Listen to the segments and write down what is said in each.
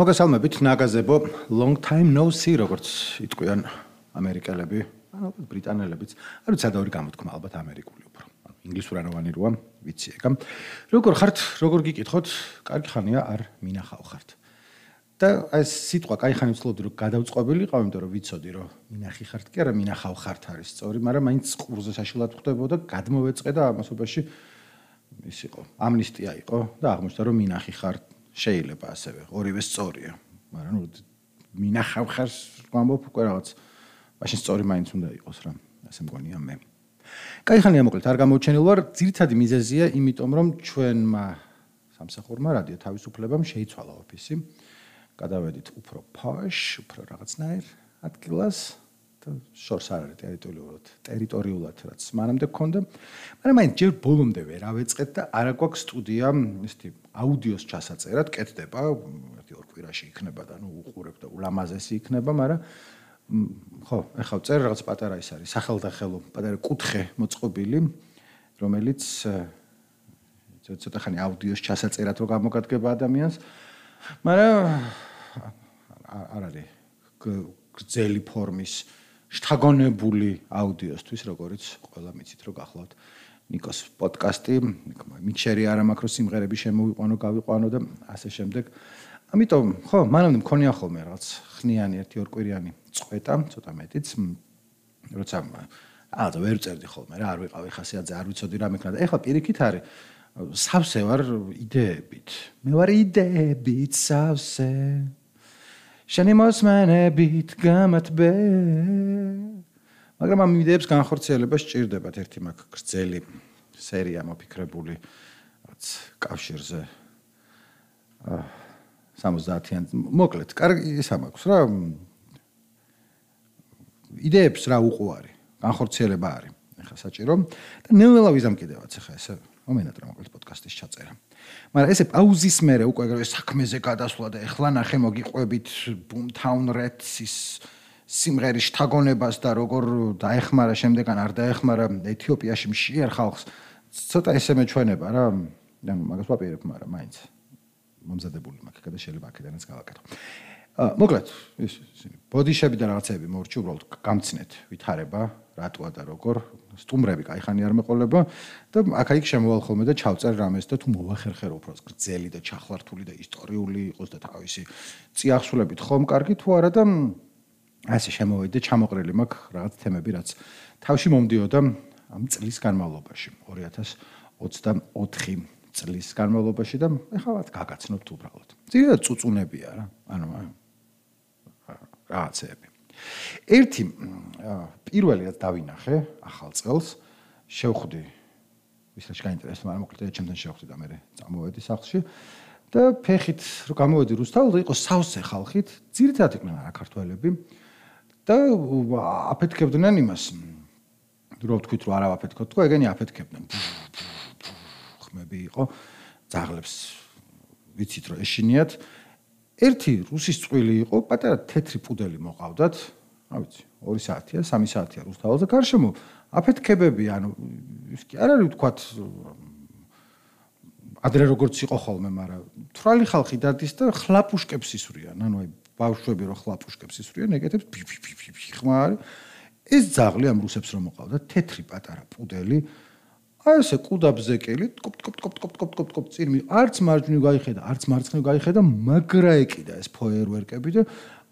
მოგესალმებით ნაგაზებო. Long time no see როგორც იტყვიან ამერიკელები ანუ ბრიტანელებიც. არ ვიცი ადავრი გამოთქმა ალბათ ამერიკული უფრო. ანუ ინგლისურანოვანი როა ვიცი ეგა. როგორ ხართ როგორ გიკითხოთ კარგი ხანია არ მინახავ ხართ. და აი სიტყვა კაი ხანი ვცდილობდი რომ გადავწყობილიყავ იმიტომ რომ ვიცოდი რომ მინახი ხართ კი არა მინახავ ხართ არის სწორი მაგრამ მაინც ყურზე საშილად ხდებოდა გადმოვეწყე და ამასობაში ის იყო ამნისტია იყო და აღმოჩნდა რომ მინახი ხართ. შეიძლება ასევე ორივე სწორია. მაგრამ ნუ მინახავ ხარ ვამბობ უკვე რაღაც მაშინ სწორი მაინც უნდა იყოს რა ასე მგონია მე. კაი ხანია მოკლედ არ გამოჩენილ ვარ ძირითადი მიზეზია იმიტომ რომ ჩვენმა სამსახურმა რადიო თავისუფლებამ შეიცვალა ოფისი. გადავედით უფრო posh უფრო რაღაცნაირ ადგილას შორს არ არის ტერიტორიულად ტერიტორიულად რაც მანამდე გქონდა. მაგრამ მაინც ჯერ ბოლომდე ვერ ავეწყეთ და არა გვაქვს სტუდია ისეთი აუდიოს ჩასაწერად კეთდება ერთი ორ კვირაში იქნება და ნუ უყურებ და ულამაზესი იქნება მაგრამ ხო ეხლა წერ რაღაც პატარა ის არის სახელდახელო პატარა კუთხე მოწყობილი რომელიც ცოტა ხანი აუდიოს ჩასაწერად რო გამოგადგება ადამიანს მაგრამ არ არის გრძელი ფორმის შთაგონებული აუდიოსთვის, როგორიც ყველა მიცით, რომ გახლავთ ნიკოს პოდკასტი, მიჩერი არა მაქრო სიმღერები შემოვიყვანო, გავიყვანო და ასე შემდეგ. ამიტომ, ხო, მანამდე მქონია ხოლმე რაღაც ხნიანი ერთი ორკვირიანი წვეტა, ცოტა მეტიც, როცა აა და ვერ წერდი ხოლმე რა, არ ვიყავი ხასიათზე, არ ვიცოდი რა მექნა და ეხლა პირიქით არის სავსე ვარ იდეებით. მე ვარ იდეებით სავსე. შენი მოსმენებით გამათბე მაგრამ ამ იდეებს განხორციელება სჭირდებათ ერთი მაგ გრძელი სერია მოფიქრებული რაც კავშირზე 70-იან მოკლედ კარგი ის ამაქვს რა. იდეებს რა უყوარი განხორციელება არის. ეხლა საჭირო. და ნეველავიზამ კიდევაც ეხლა ესე მომენატრა მოკლედ პოდკასტის ჩაწერა. მაგრამ ესე პაუზის მერე უკვე საქმეზე გადასვლა და ეხლა ნახე მოგიყვებით Boomtown Rats-ის სიმღერის შთაგონებას და როგორ დაეხმარა შემდეგან არ დაეხმარა ეთიოპიაში მშიერ ხალხს. ცოტა ესე მეჩვენება რა. ანუ მაგას ვაპირებ, მაგრამ მაინც მომზადებული მაქვს, კიდე შეიძლება აქედანაც გავაკეთო. მოკლედ, ის ბოდიშები და რაღაცები მორჩი უბრალოდ გამცნეთ, ვითარება, რატოა და როგორ სტუმრები кайხანი არ მეყოლება და აქა-იქ შემოვალ ხოლმე და ჩავწერ რამეს და თუ მოვახერხე უფროს გრძელი და ჩახლართული და ისტორიული იყოს და თავისი წიახსულებით ხომ კარგი თუ არა და ასე შემოვედი და ჩამოყრილი მაქვს რაღაც თემები რაც თავში მომდიოდა ამ წლის განმავლობაში 2024 წლის განმავლობაში და ეხავათ გაგაცნობთ უბრალოდ. ძირითადად წუწუნებია რა, ანუ რაღაცეები. ერთი პირველად დავინახე ახალ წელს შევხვდი ვისაც გაინტერესდა მაგრამ მოკლედ ჩემთან შევხვდი და მე წამოვედი სახლში. და ფეხით რო გამოვედი რუსთაველზე იყო სავსე ხალხით ძირითადად იყვნენ არა ქართველები და აფეთქებდნენ იმას რო ვთქვით რომ არა აფეთქოთ თქო ეგენი აფეთქებდნენ. ხმები იყო ძაღლებს ვიცით რომ ეშინიათ ერთი რუსის წვილი იყო, პატარა თეთრი პუდელი მოყავდათ. რა ვიცი, 2 საათია, 3 საათია რუსთაველზე გარშემო. აფეთქებები, ანუ ის კი არ არის ვთქვათ ადრე როგორც იყო ხოლმე, მაგრამ თრალი ხალხი დადის და ხლაპუშკებს ისვრიან, ანუ აი ბავშვები რო ხლაპუშკებს ისვრიან, ეგეთებს ფი ფი ფი ფი ხმარი. ეს ძაღლი ამ რუსებს რომ მოყავდა, თეთრი პატარა პუდელი. აი ესე კუდაბზეკელი ტკოპ ტკოპ ტკოპ ტკოპ ტკოპ ტკოპ ტკოპ წინ მი არც მარჯვნივ გაიხედა არც მარცხნივ გაიხედა მაგრა ეკიდა ეს ფოიერვერკები და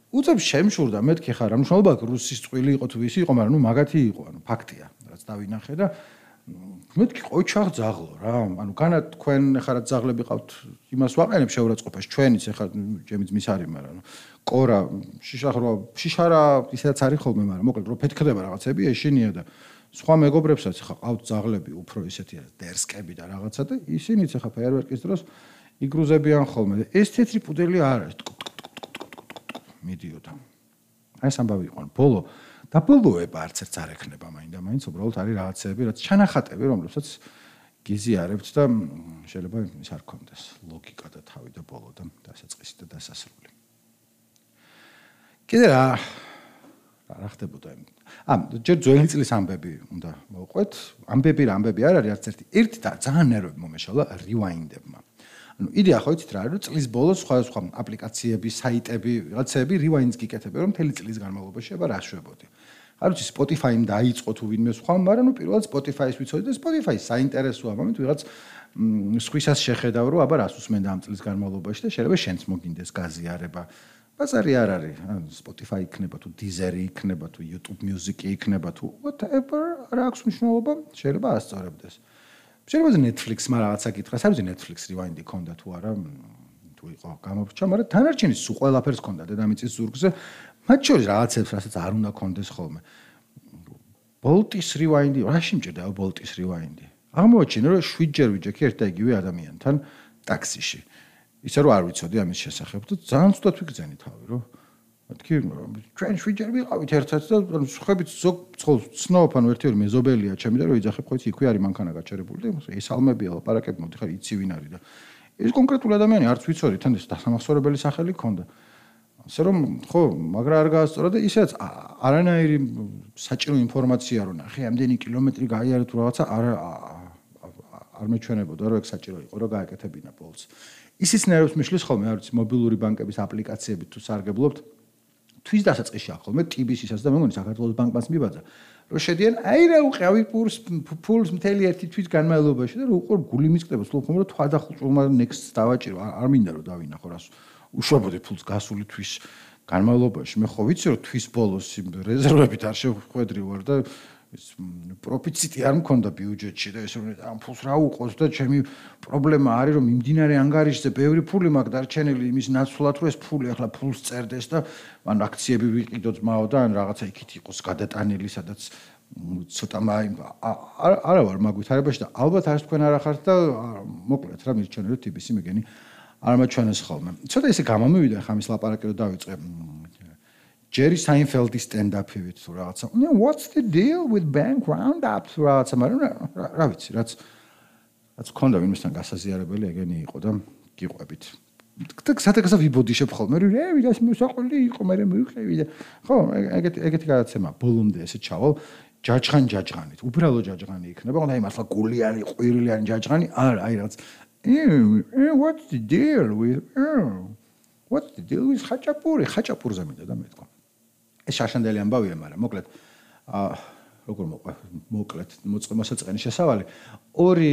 უცებ შემშურდა მეთქი ხარ. ამ შულობა რუსის წვილი იყო თუ ვისი იყო მაგრამ ნუ მაგათი იყო ანუ ფაქტია რაც დავინახე და მეთქი ყოჩაღ ძაღლო რა. ანუ განა თქვენ ხარად ძაღლები ყავთ იმას ვაყენებ შეურაცხყოფას ჩვენიც ახლა ჩემიც მის არის მაგრამ კორა შიშახრო შიშარა ისედაც არის ხოლმე მაგრამ მოკლედ რო ფეთქდება რაღაცები ეშინია და სხვა მეგობრებსაც ხა ყავთ ზაღლები უფრო ისეთი დერსკები და რაღაცა და ისინიც ხა ფაერვერკის დროს იგრუზებიან ხოლმე. ეს თეთრი პუდელი არ არის. მიდიოდა. აი სამბავი იყო. ბოლო დაბოლოება არც ერთ არ ექნება მაინდა მაინც უბრალოდ არის რაღაცები, რაც ჩანახატები, რომლებსაც გიზიარებთ და შეიძლება ის არ კონდეს ლოგიკა და თავი და ბოლო და დასაწყისი და დასასრული. კიდე რა რა ხდებოდა იმ ამ ჯერ ძველი წლის ამბები უნდა მოვყვეთ ამბები რა ამბები არ არის არც ერთი ერთი და ძალიან ნერვები მომეშალა რივაინდებმა ანუ იდეა ხო იცით რა არის, წლის ბოლოს სხვა სხვა აპლიკაციები, საიტები, რაღაცები რივაინდს გიკეთებ, რომ მთელი წლის განმავლობაში აბა რა შვებოდი. არ ვიცი Spotify-მ დაიწყო თუ ვინმე სხვა, მაგრამ ნუ პირველად Spotify-ს ვიცოდი და Spotify საინტერესოა, მომენტ ვიღაც სხვისას შეხედავ, რომ აბა რას უსმენდა ამ წლის განმავლობაში და შეიძლება შენც მოგინდეს გაზიარება. ბაზარი არ არის, Spotify იქნება თუ Deezer იქნება თუ YouTube Music იქნება თუ whatever, რა აქვს მნიშვნელობა, შეიძლება ასწორებდეს. შეიძლება Netflix-მა რაღაცა გითხრას, არ ვიცი Netflix Rewind-ი ქონდა თუ არა, თუ იყო გამობრჩა, მაგრამ თანარჩენი სულ ყველაფერს ქონდა დედამიწის ზურგზე. მათ შორის რაღაცებს, რასაც არ უნდა ქონდეს ხოლმე. Bolt-ის Rewind-ი, რა შემჭირდა Bolt-ის Rewind-ი? აღმოაჩინე რომ 7 ჯერ ვიჯექი ერთ და იგივე ადამიანთან ტაქსიში. ისე რომ არ ვიცოდი ამის შესახებ და ძალიან ცუდად ვიგზენი თავი რომ მეთქი ჩვენ 7 ჯერ ვიყავით ერთად და ხებით ზოგ ცხოვს ცნობ ანუ ერთი ორი მეზობელია ჩემი და რომ იძახებ ხო იცი იქვე არის მანქანა გაჩერებული და ეს ალმებია ლაპარაკები მოდი ხარ იცი ვინ არის და ეს კონკრეტული ადამიანი არც ვიცოდი თან ეს დასამახსოვრებელი სახელი ქონდა ასე რომ ხო მაგრა არ გაასწორა და ისეც არანაირი საჭირო ინფორმაცია რო ნახე ამდენი კილომეტრი გაიარე თუ რაღაცა არ არ მეჩვენებოდა რომ ეგ საჭირო იყო რომ გააკეთებინა პოლს. ისიც ნერვს მიშლის ხოლმე არ ვიცი მობილური ბანკების აპლიკაციები თუ სარგებლობთ თვის დასაწყისში ახოლმე ტიბისისაც და მე მგონი საქართველოს ბანკმაც მიბაძა რომ შედიან აი რა უყავი პულს პულს მთელი ერთი თვის განმავლობაში და რო უყურ გული მისკდება სულ ხომ რომ თქვა და ხულმა next დავაჭირო არ მინდა რომ დავინახო რას უშვებოდი ფულს გასული თვის განმავლობაში. მე ხო ვიცი რომ თვის ბოლოს რეზერვებით არ შეხვედრი ვარ და პროფიციტი არ მქონდა ბიუჯეტში და ეს რომ ამ ფულს რა უყოს და ჩემი პრობლემა არის რომ მიმდინარე ანგარიშზე ბევრი ფული მაქვს დარჩენილი იმის ნაცვლად რომ ეს ფული ახლა ფულს წერდეს და ან აქციები ვიყიდო ძმაო და ან რაღაცა იქით იყოს გადატანილი სადაც ცოტა მაი არა ვარ მაგვითარებაში და ალბათ არც თქვენ არ ახართ და მოკლედ რა მირჩენე რომ ტიპისი მეგენი არ მაჩვენეს ხოლმე. ცოტა ისე გამომივიდა ხა მის ლაპარაკი რომ დავიწყე ჯერი საინფელდის სტენდაფივით თუ რაღაცა. ნუ what's the deal with bank roundup თუ რაღაცა, მაგრამ რა ვიცი, რაც რაც ქონდა ვინმესთან გასაზიარებელი ეგენი იყო და გიყვებით. და სადაგასა ვიბოდიშებ ხოლმე, რომ ე ვიდას მოსაყოლი იყო, მე მივიყევი და ხო, ეგეთი ეგეთი გადაცემა ბოლომდე ესე ჩავალ ჯაჯღან ჯაჯღანით. უბრალო ჯაჯღანი იქნება, ხო, აი მართლა გულიანი, ყვირილიანი ჯაჯღანი, არა, აი რაღაც what's the deal with what's the deal with ხაჭაპური? ხაჭაპურზე მინდა და მეთქვა. ეს შაშანდელი ამბავია, მაგრამ მოკლედ აა როგორ მოყვე მოკლედ მოსაწყენი შესავალი. ორი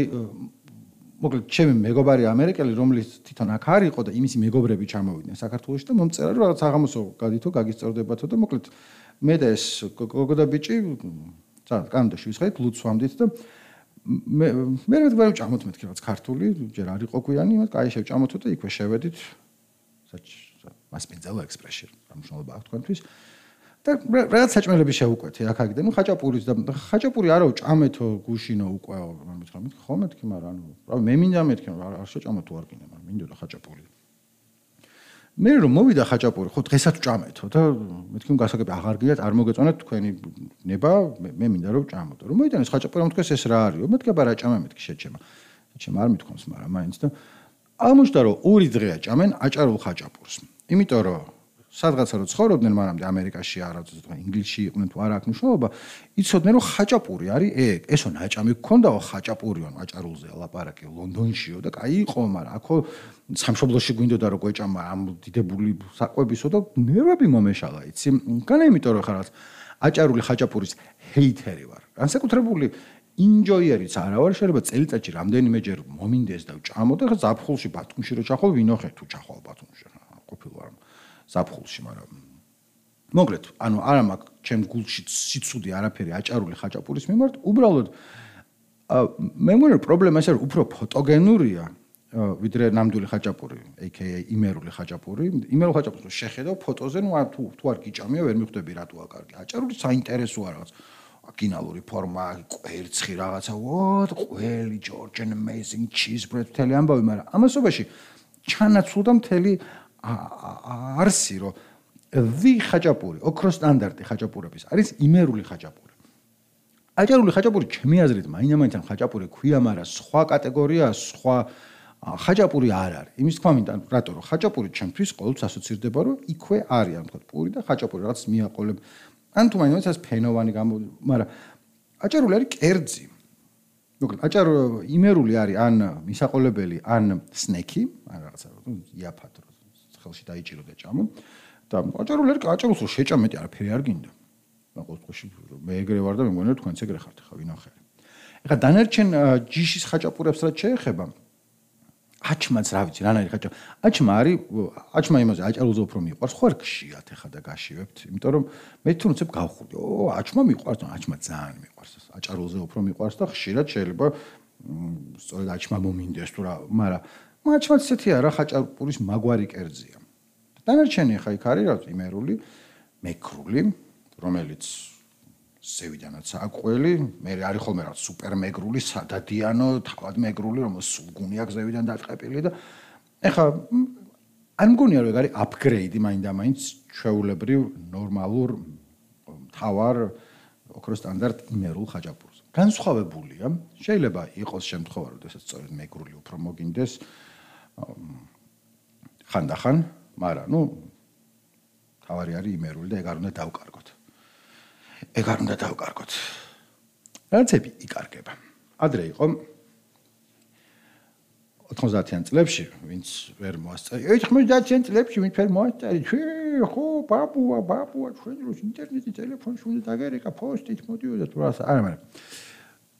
მოკლედ ჩემი მეგობარი ამერიკელი რომლის თვითონ აქ არისო და იმისი მეგობრები ჩამოვიდნენ საქართველოში და მომწერა რომ რაღაც აღამოსო გადითო გაგისწორდებათო და მოკლედ მე და ეს გოგო და ბიჭი ძა კანონში ვისხეთ ლუცვამდით და მე მე თქმა უნდა ჩამოთ მეთქი რაღაც ქართული ჯერ არ იყო გვიანი მაგრამ კაი შევჭამოთო და იქვე შევედით საჩ მასპინძელო ექსპრესი რა მნიშვნელობა აქვს თქვენთვის და რაღაც საჭმელები შეუკვეთე აქ აქ და ნუ ხაჭაპურის და ხაჭაპური არა ჭამეთო გუშინო უკვე მეთქი მეთქი ხო მეთქი მაგრამ ანუ რა მე მინდა მეთქი არ შეჭამო თუ არ გინდა მაგრამ მინდოდა ხაჭაპური. მე რომ მოვიდა ხაჭაპური ხო დღესაც ჭამეთო და მეთქი გასაგები აღარ გიათ არ მოგეწონათ თქვენი ნება მე მინდა რომ ჭამოდო. რომ მოიტანეს ხაჭაპური რომ თქვეს ეს რა არის მეთქი აბა რა ჭამე მეთქი შეჩემა. შეჩემა არ მithქვამს მაგრამ მაინც და აღმოჩნდა რომ ორი დღეა ჭამენ აჭარულ ხაჭაპურს. იმიტომ რომ სადღაცა რო ცხოვრობდნენ მანამდე ამერიკაში არა თქო ინგლისში იყვნენ თუ არა აქ მნიშვნელობა იცოდნენ რომ ხაჭაპური არის ეგ. ესო ნაჭამი გქონდაო ხაჭაპურიო აჭარულზე ლაპარაკი ლონდონშიო და კაი იყო მაგრამ აქო სამშობლოში გვინდოდა რომ გვეჭამა ამ დიდებული საკვებისო და ნერვები მომეშალა იცი? განა იმიტომ რომ ხარაც აჭარული ხაჭაპურის ჰეითერი ვარ. განსაკუთრებული ინჯოიერიც არა ვარ შეიძლება წელიწადში რამდენიმეჯერ მომინდეს და ვჭამო და ზაფხულში ბათუმში რო ჩახვალ ვინოხე თუ ჩახვალ ბათუმში ყოფილვარ საფხულში, მაგრამ მოკლედ, ანუ არა მაქვს ჩემ გულში სიცუდი არაფერი აჭარული ხაჭაპურის მიმართ, უბრალოდ მე მგონი პრობლემა ეს არის უფრო ფოტოგენურია ვიდრე ნამდვილი ხაჭაპური, AKA იმერული ხაჭაპური. იმერული ხაჭაპური შეხედავ ფოტოზე, ნუ თუ თუ არ გიჭამია, ვერ მიხვდები რატოა კარგი. აჭარული საინტერესოა რაღაც აკინალური ფორმა, კვერცხი რაღაცა, what, ყველი George and amazing cheese bread თელი ამბავი, მაგრამ ამასობაში ჩანაცვლდა მთელი არსი რომ ვი ხაჭაპური, ოქრო სტანდარტი ხაჭაპურების არის იმერული ხაჭაპური. აჭარული ხაჭაპური ჩემი აზრით მაინამაინც ხაჭაპური ქვია, მაგრამ სხვა კატეგორია, სხვა ხაჭაპური არ არის. იმის თქმა მინდა, რატო რომ ხაჭაპური ჩემთვის ყოველთვის ასოცირდება რომ იქვე არის, ანუ თქო, პური და ხაჭაპური რაღაც მიაყოლებ. ან თუ მაინც ეს ფენოვანი გამო, მაგრამ აჭარული არის კერძი. მოკლედ აჭარო იმერული არის ან მისაყოლებელი ან სნექი ან რაღაცა იაფად რო ხელში დაიჭირო და ჭამო. და აჭარული არის აჭაროს რო შეჭამეთი არაფერი არ გინდა. მაგრამ ყოველში მე ეგრე ვარ და მე მგონია თქვენც ეგრე ხართ ხა ვინახე ეხლა დანარჩენ ჯიშის ხაჭაპურებს რაც შეეხება აჩმაც რა ვიცი რანაირი ხაჭა აჩმა არის აჩმა იმაზე აჭარულზე უფრო მიყვარს ხო არ გშიათ ეხა და გაშივებთ იმიტომ რომ მე თუნდაც გავხურდი ო აჩმა მიყვარს აჩმა ძალიან მიყვარს აჭარულზე უფრო მიყვარს და ხშირად შეიძლება სწორედ აჩმა მომინდეს თუ რა მაგრამ აჩმაც ესეთი არა ხაჭაპურის მაგვარი კერძია დანარჩენი ეხა იქ არის რა იმერული მეკრული რომელიც ზევიდანაც აყველი, მე არის ხოლმე რა სუპერ მეგრული, სადადიანო, თავად მეგრული, რომელიც სულ გუნი აქვს ზევიდან დაწყებილი და ეხა არ მგონია რომ ეგ არის აპგრეიდი მაინდა-მაინც ჩვეულებრივ ნორმალურ თავარ ოქროს სტანდარტ იმერულ ხაჭაპურს. განსხვავებულია, შეიძლება იყოს შემთხვევა, როდესაც სწორედ მეგრული უფრო მოგინდეს ხანდახან, მაგრამ ნუ თავარი არის იმერული და ეგ არ უნდა დავკარგოთ. ეგ არ უნდა დავკარგოთ. რაცები იკარგება. ადრე იყო 90-იან წლებში, ვინც ვერ მოასწარი. 90-იან წლებში ვინც ვერ მოასწარი. ხო, ბაბუა, ბაბუა, ჩვენ რო ინტერნეტი, ტელეფონი უნდა დაგერეკა პოსტით მოდიოდა თუ რას. არა, მაგრამ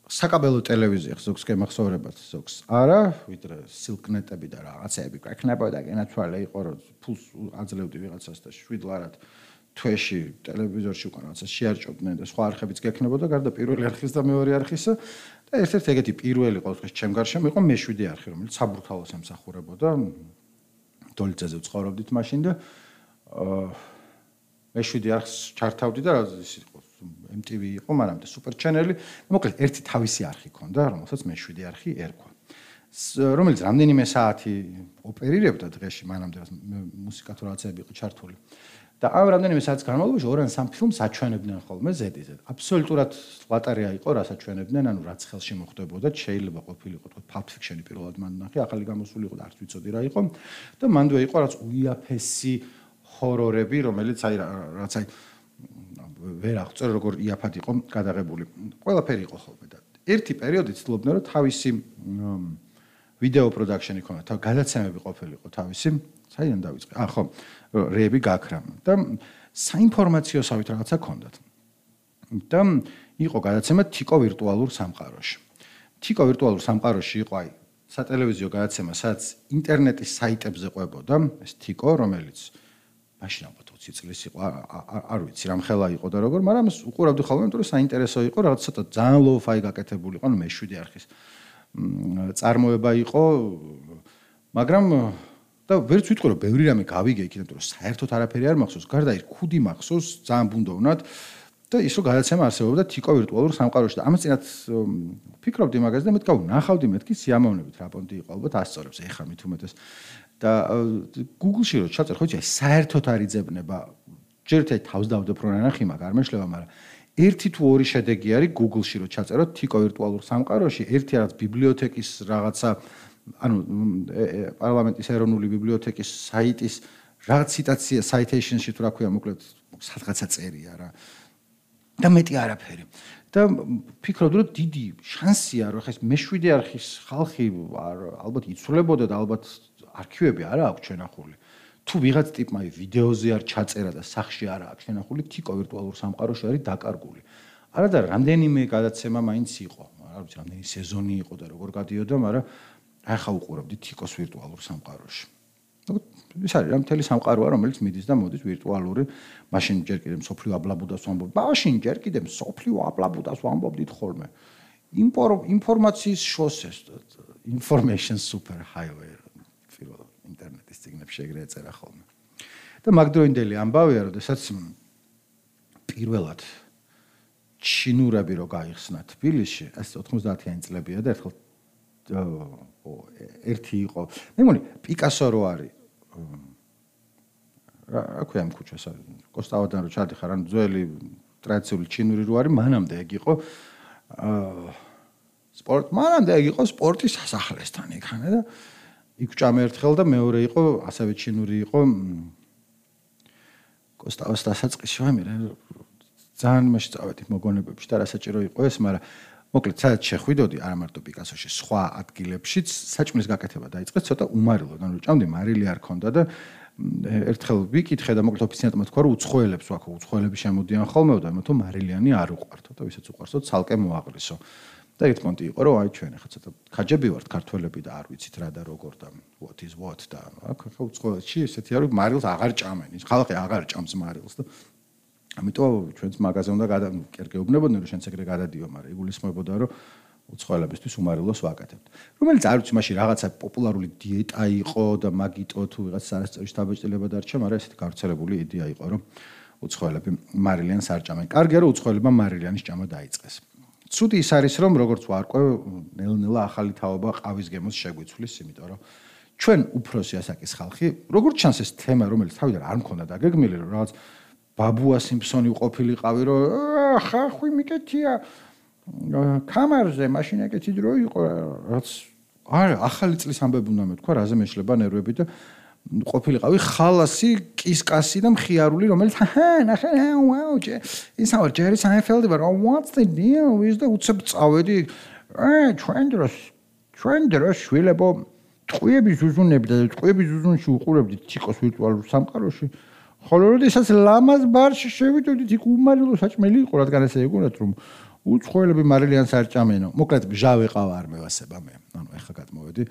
საკაბელო ტელევიზია ხსოქს გემახსოვრებათ ზოგს. არა, ვიდრე სილკნეტები და რაღაცეები გაქნებოდა გენაცვალე იყო რომ ფულს აძლევდი ვიღაცას და შვიდ ლარად თვეში ტელევიზორში უკან რაღაცა შეარჭობდნენ და სხვა არხებიც გექნებოდა გარდა პირველი არხის და მეორე არხისა და ერთ-ერთი ეგეთი პირველი ყოველთვის ჩემ გარშემო იყო მეშვიდე არხი რომელიც საბურთალოს ემსახურებოდა დოლიძეზე ვცხოვრობდით მაშინ და მეშვიდე არხს ჩართავდი და ის იყო MTV იყო მაგრამ და Super Channel-ი მოკლედ ერთი თავისი არხი ქონდა რომელსაც მეშვიდე არხი ერქვა რომელიც რამდენიმე საათი ოპერირებდა დღეში მანამდე მუსიკა თუ რაღაცები იყო ჩართული და ამ რამდენიმე საათის განმავლობაში ორან სამ ფილმს აჩვენებდნენ ხოლმე ზედიზე. აბსოლუტურად ლატარია იყო, რაც აჩვენებდნენ, ანუ რაც ხელში მოხდებოდა, შეიძლება ყოფილიყო თქო Pulp Fiction-ი პირველად მან ნახე, ახალი გამოსული იყო და არც ვიცოდი რა იყო. და მანდვე იყო რაც უიაფესი ჰორორები, რომელიც აი რაც აი ვერ აღწერ როგორ იაფად იყო გადაღებული. ყველაფერი იყო ხოლმე და ერთი პერიოდი ცდილობდნენ რომ თავისი ვიდეო პროდაქშენი ქონა, თავ გადაცემები ყოფილიყო თავისი საიდან დავიწყე? აა ხო, რეები გაქრა და საინფორმაციოსავით რაღაცა ქონდათ. და იყო გადაცემა თიკო ვირტუალურ სამყაროში. თიკო ვირტუალურ სამყაროში იყო აი სატელევიზიო გადაცემა, სადაც ინტერნეტის საიტებზე ყვებოდა ეს თიკო, რომელიც მაშინ ალბათ 20 წლის იყო, არ ვიცი რამ ხელა იყო და როგორ, მაგრამ უყურავდი ხოლმე, იმიტომ რომ საინტერესო იყო, რაღაც ცოტა ძალიან low-fi გაკეთებული იყო, ნუ მე-7 არხის წარმოება იყო, მაგრამ და ვერც ვიტყვი რომ ბევრი რამე გავიგე იქიდან რომ საერთოდ არაფერი არ მახსოვს. გარდა ის ქუდი მახსოვს ძალიან ბუნდოვნად და ისო გადაცემა არსებობდა თიკო ვირტუალურ სამყაროში და ამას წინათ ფიქრობდი მაგაზე და მეთქა ნახავდი მეთქი სიამოვნებით რა პონტი იყო ალბათ ასწორებს ეხა მით უმეტეს და Google-ში რო ჩაწერ ხო იცი საერთოდ არ იძებნება ჯერ ერთი თავს დავდებ რო ნახი მაგ არ მეშლება მაგრამ ერთი თუ ორი შედეგი არის Google-ში რო ჩაწეროთ თიკო ვირტუალურ სამყაროში ერთი რაც ბიბლიოთეკის რაღაცა ანუ პარლამენტის ეროვნული ბიბლიოთეკის საიტის რაღაც ციტაცია citation-ში თუ რა ქვია მოკლედ სადღაცა წერია რა. და მეტი არაფერი. და ფიქრობდი რომ დიდი შანსია რომ ხეს მეშვიდე არხის ხალხი ალბათ იცვლებოდა და ალბათ არქივები არა აქვს ჩვენახული თუ ვიღაც ტიპმა ვიდეოზე არ ჩაწერა და სახში არა აქვს ჩვენახული თიკო ვირტუალურ სამყაროში არის დაკარგული. არა და რამდენიმე გადაცემა მაინც იყო არ ვიცი რამდენი სეზონი იყო და როგორ გადიოდა მაგრამ ახლა უყურებდი თიკოს ვირტუალურ სამყაროში. ის არის რა მთელი სამყაროა რომელიც მიდის და მოდის ვირტუალური. მაშინ ჯერ კიდევ სოფლიო აბლაბუდას ვამბობ. მაშინ ჯერ კიდევ სოფლიო აბლაბუდას ვამბობდით ხოლმე. ინფორმაციის შოსეს information super highway პირველ ინტერნეტის ციგნებში ეგრე ეწერა ხოლმე და მაგდროინდელი ამბავია როდესაც პირველად ჩინურები რო გაიხსნა თბილისში ეს 90-იანი წლებია და ერთხელ ერთი იყო. მე მგონი პიკასო რო არის. რა ქვია ამ ქუჩას? კოსტავადან რო ჩადიხარ, ან ძველი ტრადიციული ჩინური რო არის, მანამდე ეგ იყო. აა სპორტ, მანამდე ეგ იყო სპორტის სასახლესთან იქანა და იქ ჭამე ერთხელ და მეორე იყო ასევე ჩინური იყო კოსტავას დასაწყისი ვამი რა ძალიან მასშტაბით მოგონებებში და რა საჭირო იყო ეს, მაგრამ მოკლედ, სადაც შეხვიდოდი, არა მარტო პიკასოში, სხვა ადგილებშიც საჭმლის გაკეთება დაიწყეს ცოტა უმარილოდ, ანუ ჭამდი მარილი არ ქონდა და ერთხელ ვიკითხე და მოკლედ ოფიცინატმა თქვა, რომ უცხოელებს ვაქო, უცხოელები შემოდიან ხოლმე და იმათო მარილიანი არ უყვართო და ვისაც უყვარსო, ცალკე მოაყრისო. და ერთ პონტი იყო, რომ აი ჩვენ ახლა ცოტა ხაჯები ვართ ქართველები და არ ვიცით რა და როგორ და what is what და აქ ახლა უცხოეთში ესეთი არის მარილს აღარ ჭამენ. ის ხალხი აღარ ჭამს მარილს და ამიტომ ჩვენც მაღაზია უნდა გადა კერგეუბნებოდნენ რომ შენც ეგრე გადადიო, მაგრამ იგულისხმებოდა რომ უცხოელებისთვის უმარილოს ვაკეთებთ. რომელიც არ ვიცი მაშინ რაღაცა პოპულარული დიეტა იყო და მაგიტო თუ ვიღაც არასწორი შთაბეჭდილება დარჩა, მაგრამ ესეთი გავრცელებული იდეა იყო რომ უცხოელები მარილიანს არ ჭამენ. კარგია რომ უცხოელებმა მარილიანის ჭამა დაიწყეს. ცუდი ის არის რომ როგორც ვარკვე ნელ-ნელა ახალი თაობა ყავის გემოს შეგვიცვლის, იმიტომ რომ ჩვენ უფროსი ასაკის ხალხი, როგორც ჩანს ეს თემა რომელიც თავიდან არ მქონდა დაგეგმილი რომ რაღაც ბაბუა სიმფსონი ყოფილიყავი რომ ხახვი მიკეთია კამარზე მაშინ ეკეთი დრო იყო რაც არა ახალი წლის ამბები უნდა მეთქვა რაზე მეშლება ნერვები და ყოფილიყავი ხალასი კისკასი და მხიარული რომელიც ჰა ნახე ვაუ ის აუ ჯერი საინფელდი ბარ what's the deal is the უცებ წავედი? აა ჩვენ დროს ჩვენ დროს შვილებო ტყუების უზუნები და ტყუების უზუნში უყურებდი ციკოს ვირტუალურ სამყაროში. ხოლო როდესაც ლამაზ ბარში შევიდოდით იქ უმარილო საჭმელი იყო რადგან ესე იგონათ რომ უცხოელები მარილიანს არ ჭამენო. მოკლედ ჟავე ყავა არ მევასება მე. ანუ ეხა გადმოვედი.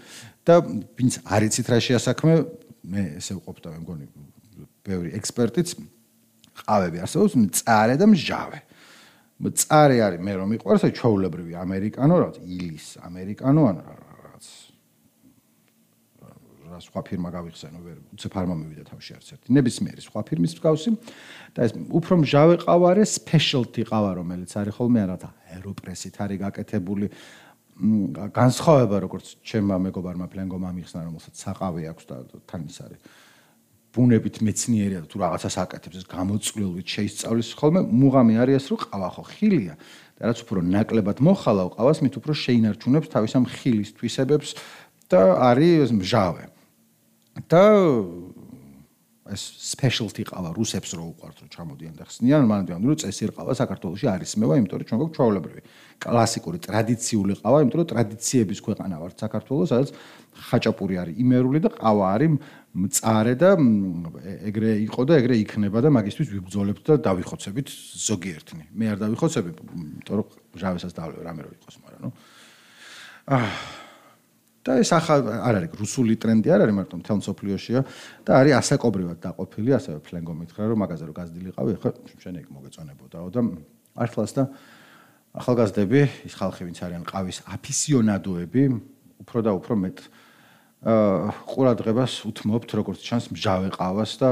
და ვინც არ იცით რა შეასაქმე მე ესე ვყოფ და მე მგონი ბევრი ექსპერტიც ყავები არსებობს მწარე და მჟავე. მწარე არის მე რომ მიყვარს ჩაულებრივი ამერიკანო რა ილის ამერიკანო ან რა სხვა ფირმა გავიხსენო ვერ უცებ არ მომივიდა თავში არც ერთი ნებისმიერი სხვა ფირმის მსგავსი. და ეს უფრო მჟავე ყავარე სპეშალტი ყავა რომელიც არის ხოლმე არა აეროპრესით არის გაკეთებული განსხვავება როგორც ჩემმა მეგობარმა ფლენგომ ამიხსნა რომელსაც საყავი აქვს და თან ის არის. ბუნებით მეცნიერია თუ რაღაცას აკეთებს ეს გამოწვლილვით შეისწავლის ხოლმე მუღამი არის ეს რომ ყავა ხო ხილია. და რაც უფრო ნაკლებად მოხალავ ყავას მით უფრო შეინარჩუნებს თავის ამ ხილის თვისებებს და არის მჟავე. და ეს specialty ყავა რუსებს რო უყვართ რო ჩამოდიან და ხსნიან მანამდე რომ წესი ყავა საქართველოში არის მევა იმიტომ რომ ჩვენ გვაქვს ჩაოლებრივი კლასიკური ტრადიციული ყავა იმიტომ რომ ტრადიციების ქვეყანა ვართ საქართველოს სადაც ხაჭაპური არის იმერული და ყავა არის მწარე და ეგრე იყო და ეგრე იქნება და მაგისტვის ვიბძოლებთ და დავიხოცებით ზოგიერთნი. მე არ დავიხოცები იმიტომ რომ ჟავესაც დავლევ რამე რო იყოს მაგრამ ნუ აა და ეს ახალ არ არის რუსული ტრენდი არ არის მარტო მთელ სოფლიოშია და არის ასაკობრივად დაყოფილი ასევე ფლენგო მითხრა რომ მაგაზე რომ გაზრდილიყავი ხო შენ ეგ მოგეწონებოდაო და ართლას და ახალგაზრდები ის ხალხი ვინც არიან ყავის აფისიონადოები უფრო და უფრო მეტ აა ყურადღებას უთმობთ როგორც ჩანს მჟავე ყავას და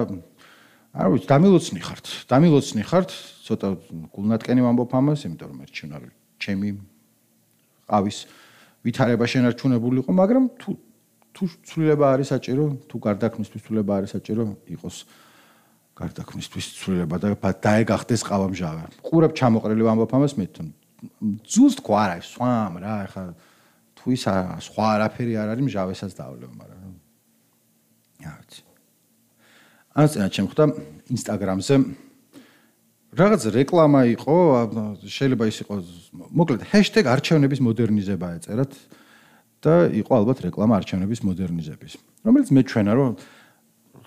არ ვიცი დამილოცნი ხართ დამილოცნი ხართ ცოტა გულნატკენი ვამბობ ამას იმიტომ რომ ერჩუნარი ჩემი ყავის ვითარება შენარჩუნებულიყო, მაგრამ თუ თუ ცვლილება არის საჭირო, თუ გარდაქმნისთვის ცვლილება არის საჭირო, იყოს გარდაქმნისთვის ცვლილება და დაეგახდეს ყავამჟავე. ყურებ ჩამოყრილი ვამბობ ამას მე თვითონ ზუსტ ყარა სვამ რა, ეხა თუ ის სხვა არაფერი არ არის მჟავესაც დავლევ, მაგრამ რა ვიცი. ასე ჩემ ხვდა ინსტაგრამზე რაღაც რეკლამა იყო, შეიძლება ის იყოს, მოკლედ ჰეშტეგ არჩევნების მოდერნიზება ეწერათ და იყო ალბათ რეკლამა არჩევნების მოდერნიზების. რომელიც მეჩვენა, რომ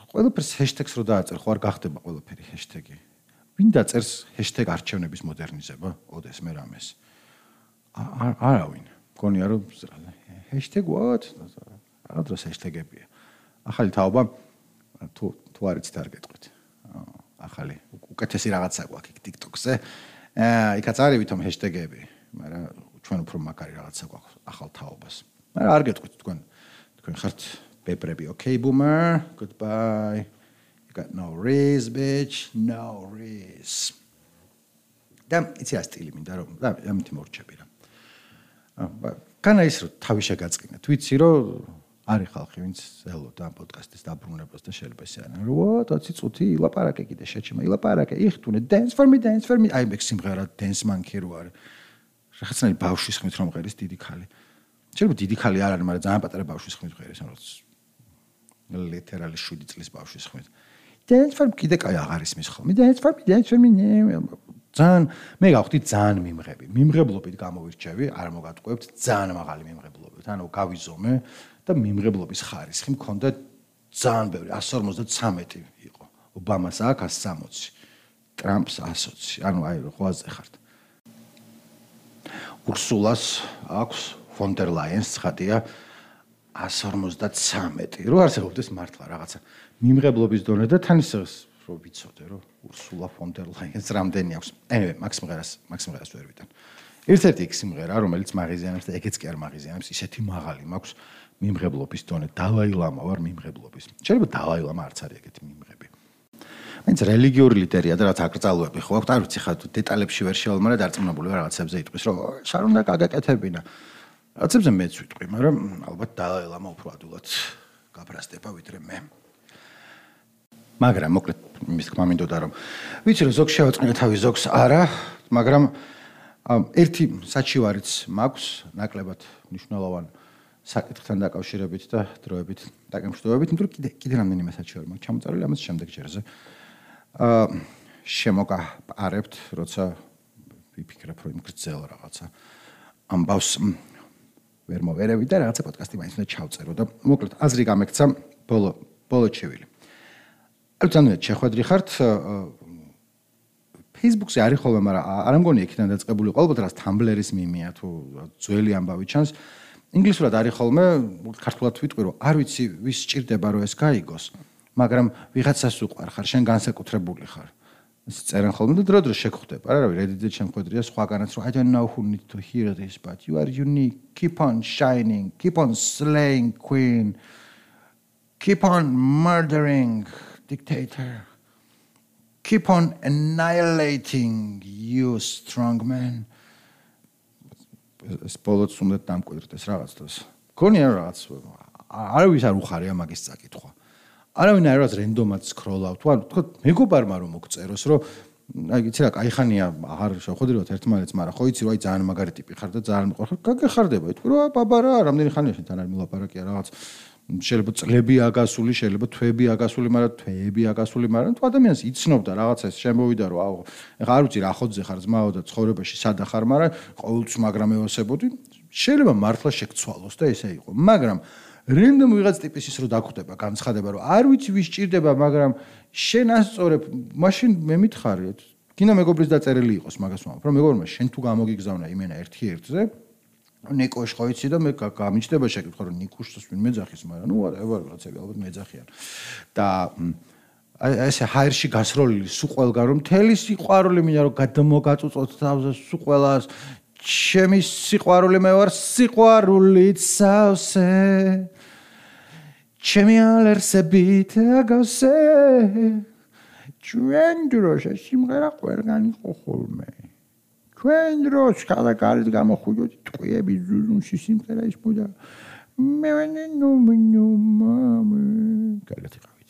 ყველაფერს ჰეშტეგს რო დააწერ, ხო არ გახდება ყველაფერი ჰეშტეგი. ვინ დაწერს ჰეშტეგ არჩევნების მოდერნიზება? ოდეს მე რამეს. არავინ. გონია რომ ჰეშტეგ what? რა დროს ჰეშტეგებია? ახალი თაობა თუ თუ არ იცით არ გეტყვით. უკეთესი რაღაცა გვაქვს იქ TikTok-ზე. აა იქაც არის ვითომ ჰეშტეგები, მაგრამ ჩვენ უფრო მაგარი რაღაცა გვაქვს ახალ თაობას. მაგრამ არ გეტყვით თქვენ თქვენ ხართ ბებრები, okay boomer, goodbye. You got no raise bitch, no raise. და იცი რა სტილი მინდა რომ და ამით მორჩები რა. აა კანა ის რომ თავი შეგაწყინეთ. ვიცი რომ არის ხალხი, ვინც ელოდა პოდკასტის დაბრუნებას და შეიძლება ისე არა. რა, თაცი წუთი ილაპარაკე კიდე შეჩემა, ილაპარაკე, იხთუნე dance for me, dance for me. აი მე სიმღერა dance monkey რო არის. რაღაცნაირი ბავშვის ხმით რომ ღერის დიდი ხალი. შეიძლება დიდი ხალი არ არის, მაგრამ ძალიან პატარა ბავშვის ხმით ღერის, რაღაც ლიტერალი 7 წლის ბავშვის ხმით. dance for me კიდე კაი აღარ ისმის ხოლმე. dance for me, dance for me. ძალიან მე გავხდი ძალიან მიმღები. მიმღებლობით გამოვირჩევი, არ მოგატყუებთ ძალიან მაღალი მიმღებლობით. ანუ გავიზომე და მიმღებლობის ხარისხი მქონდა ძალიან ბევრი 153 იყო. ობამას აქვს 160. ტრამპს 120. ანუ აი რო ხვაზე ხართ. ურსულას აქვს ფონდერ ლაიენს ცხადია 153. რო არსებობდეს მართლა რაღაცა მიმღებლობის დონე და თან ისე რო ვიცოდე რომ ურსულა ფონდერ ლაიენს რამდენი აქვს. anyway, მაქს მღერას, მაქს მღერას ვერ ვიტან. ერთ-ერთი იქ სიმღერა, რომელიც მაღიზიანებს და ეგეც კი არ მაღიზიანებს, ისეთი მაღალი მაქვს მიმღებლობის დონე. დალაი ლამა ვარ მიმღებლობის. შეიძლება დალაი ლამა არც არის ეგეთი მიმღები. მაინც რელიგიური ლიტერია და რაც აკრძალვები ხო აქვს, არ ვიცი ხა დეტალებში ვერ შევალ, მაგრამ დარწმუნებული ვარ რაღაცებზე იტყვის, რომ შარ უნდა გაგაკეთებინა. რაღაცებზე მეც ვიტყვი, მაგრამ ალბათ დალაი ლამა უფრო ადულად გაფრასდება ვიდრე მე. მაგრამ მოკლედ იმის თქმა მინდოდა რომ ვიცი რომ ზოგ შევაწყნე თავი ზოგს არა მაგრამ ერთი საჩივარიც მაქვს ნაკლებად მნიშვნელოვანი საკითხთან დაკავშირებით და დროებით დაკავშირებით. იმიტომ კიდე კიდე რამდენიმე საჩივარი მაქვს ჩამოწარული ამას შემდეგ ჯერზე. აა შემოგაპარებთ როცა ვიფიქრებ რომ გრძელ რაღაცა ამბავს ვერ მოვერევი და რაღაცა პოდკასტი მაინც უნდა ჩავწერო და მოკლედ აზრი გამექცა ბოლო ბოლო ჩევილი. ანუ შეხვედრი ხართ Facebook-ზე არის ხოლმე, მაგრამ არ ამგონი იქიდან დაწყებული ყოველთვის რაც Tumblr-ის მიმია თუ ძველი ამბავი ჩანს. ინგლისურად არის ხოლმე, ქართულად ვიტყვი რომ არ ვიცი ვის სჭირდება რომ ეს გაიგოს, მაგრამ ვიღაცას უყვარ ხარ, შენ განსაკუთრებული ხარ. ეს წერენ ხოლმე და დრო დრო შეგხვდება. არა, რა, Reddit-ზე შემხვედრია სხვაგანაც რომ I don't know who need to hear this, but you are unique. Keep on shining. Keep on slaying queen. Keep on murdering. dictator. keep on annihilating you strong man. ეს ბოლოც უნდა დამკვიდრდეს რაღაც დროს. გქონია რაღაც არავის არ უხარი ამაგის წაკითხვა არავინ არავის რენდომად სკროლავ თუ არ თქო მეგობარმა რომ მოგწეროს რომ აი იცი რა кайხანია არ შევხვდრიოთ ერთმანეთს მაგრამ ხო იცი რა აი ძალიან მაგარი ტიპი ხარ და ძალიან მიყვარხარ გაგეხარდება. თქვი რა ბაბა რა რამდენი ხანია შენთან არ მილაპარაკია რაღაც. შეიძლება წლები აგასული, შეიძლება თვეები აგასული, მაგრამ თვეები აგასული, მაგრამ თუ ადამიანს იცნობდა რაღაცა ეს შემოვიდა რომ აუ, ეხლა არ ვიცი რა ხოძე ხარ ძმაო და ცხოვრებაში სადა ხარ, მაგრამ ყოველთვის მაგრამ ევასებოდი, შეიძლება მართლა შეგცვალოს და ესე იყო, მაგრამ რენდომ ვიღაც ტიპის ის რო დაგხვდება, განცხადება რომ არ ვიცი ვის ჭირდება, მაგრამ შენ ასწორებ, მაშინ მე მითხარი, გინა მეგობრის დაწერილი იყოს, მაგას ვამბობ, რომ მეგობარმა შენ თუ გამოგიგზავნა იმენა 1-1-ზე, ნიკო შხო იცი და მე გამიჩნდება შეკითხვა რომ ნიკუშს ვინ მეძახის მაგრამ ნუ არა ევარ რაღაცები ალბათ მეძახიან და აი ესე ჰაერში გასროლილი სულ ყველგან რომ მთელი სიყვარული მინდა რომ გადმოგაწუწოთ თავზე სულ ყველას. ჩემი სიყვარული მე ვარ სიყვარულით სავსე. ჩემი ალერსებით აგავსე ჩვენ დროშა სიმღერა ყველგან იყო ხოლმე. ჩვენ დროს კალაკალით გამოხუჯოთ ტყვიების ზუზუნში სიმღერა ის ბუდა. მე ვენ ნუ ნუ მამე კალათი ყავით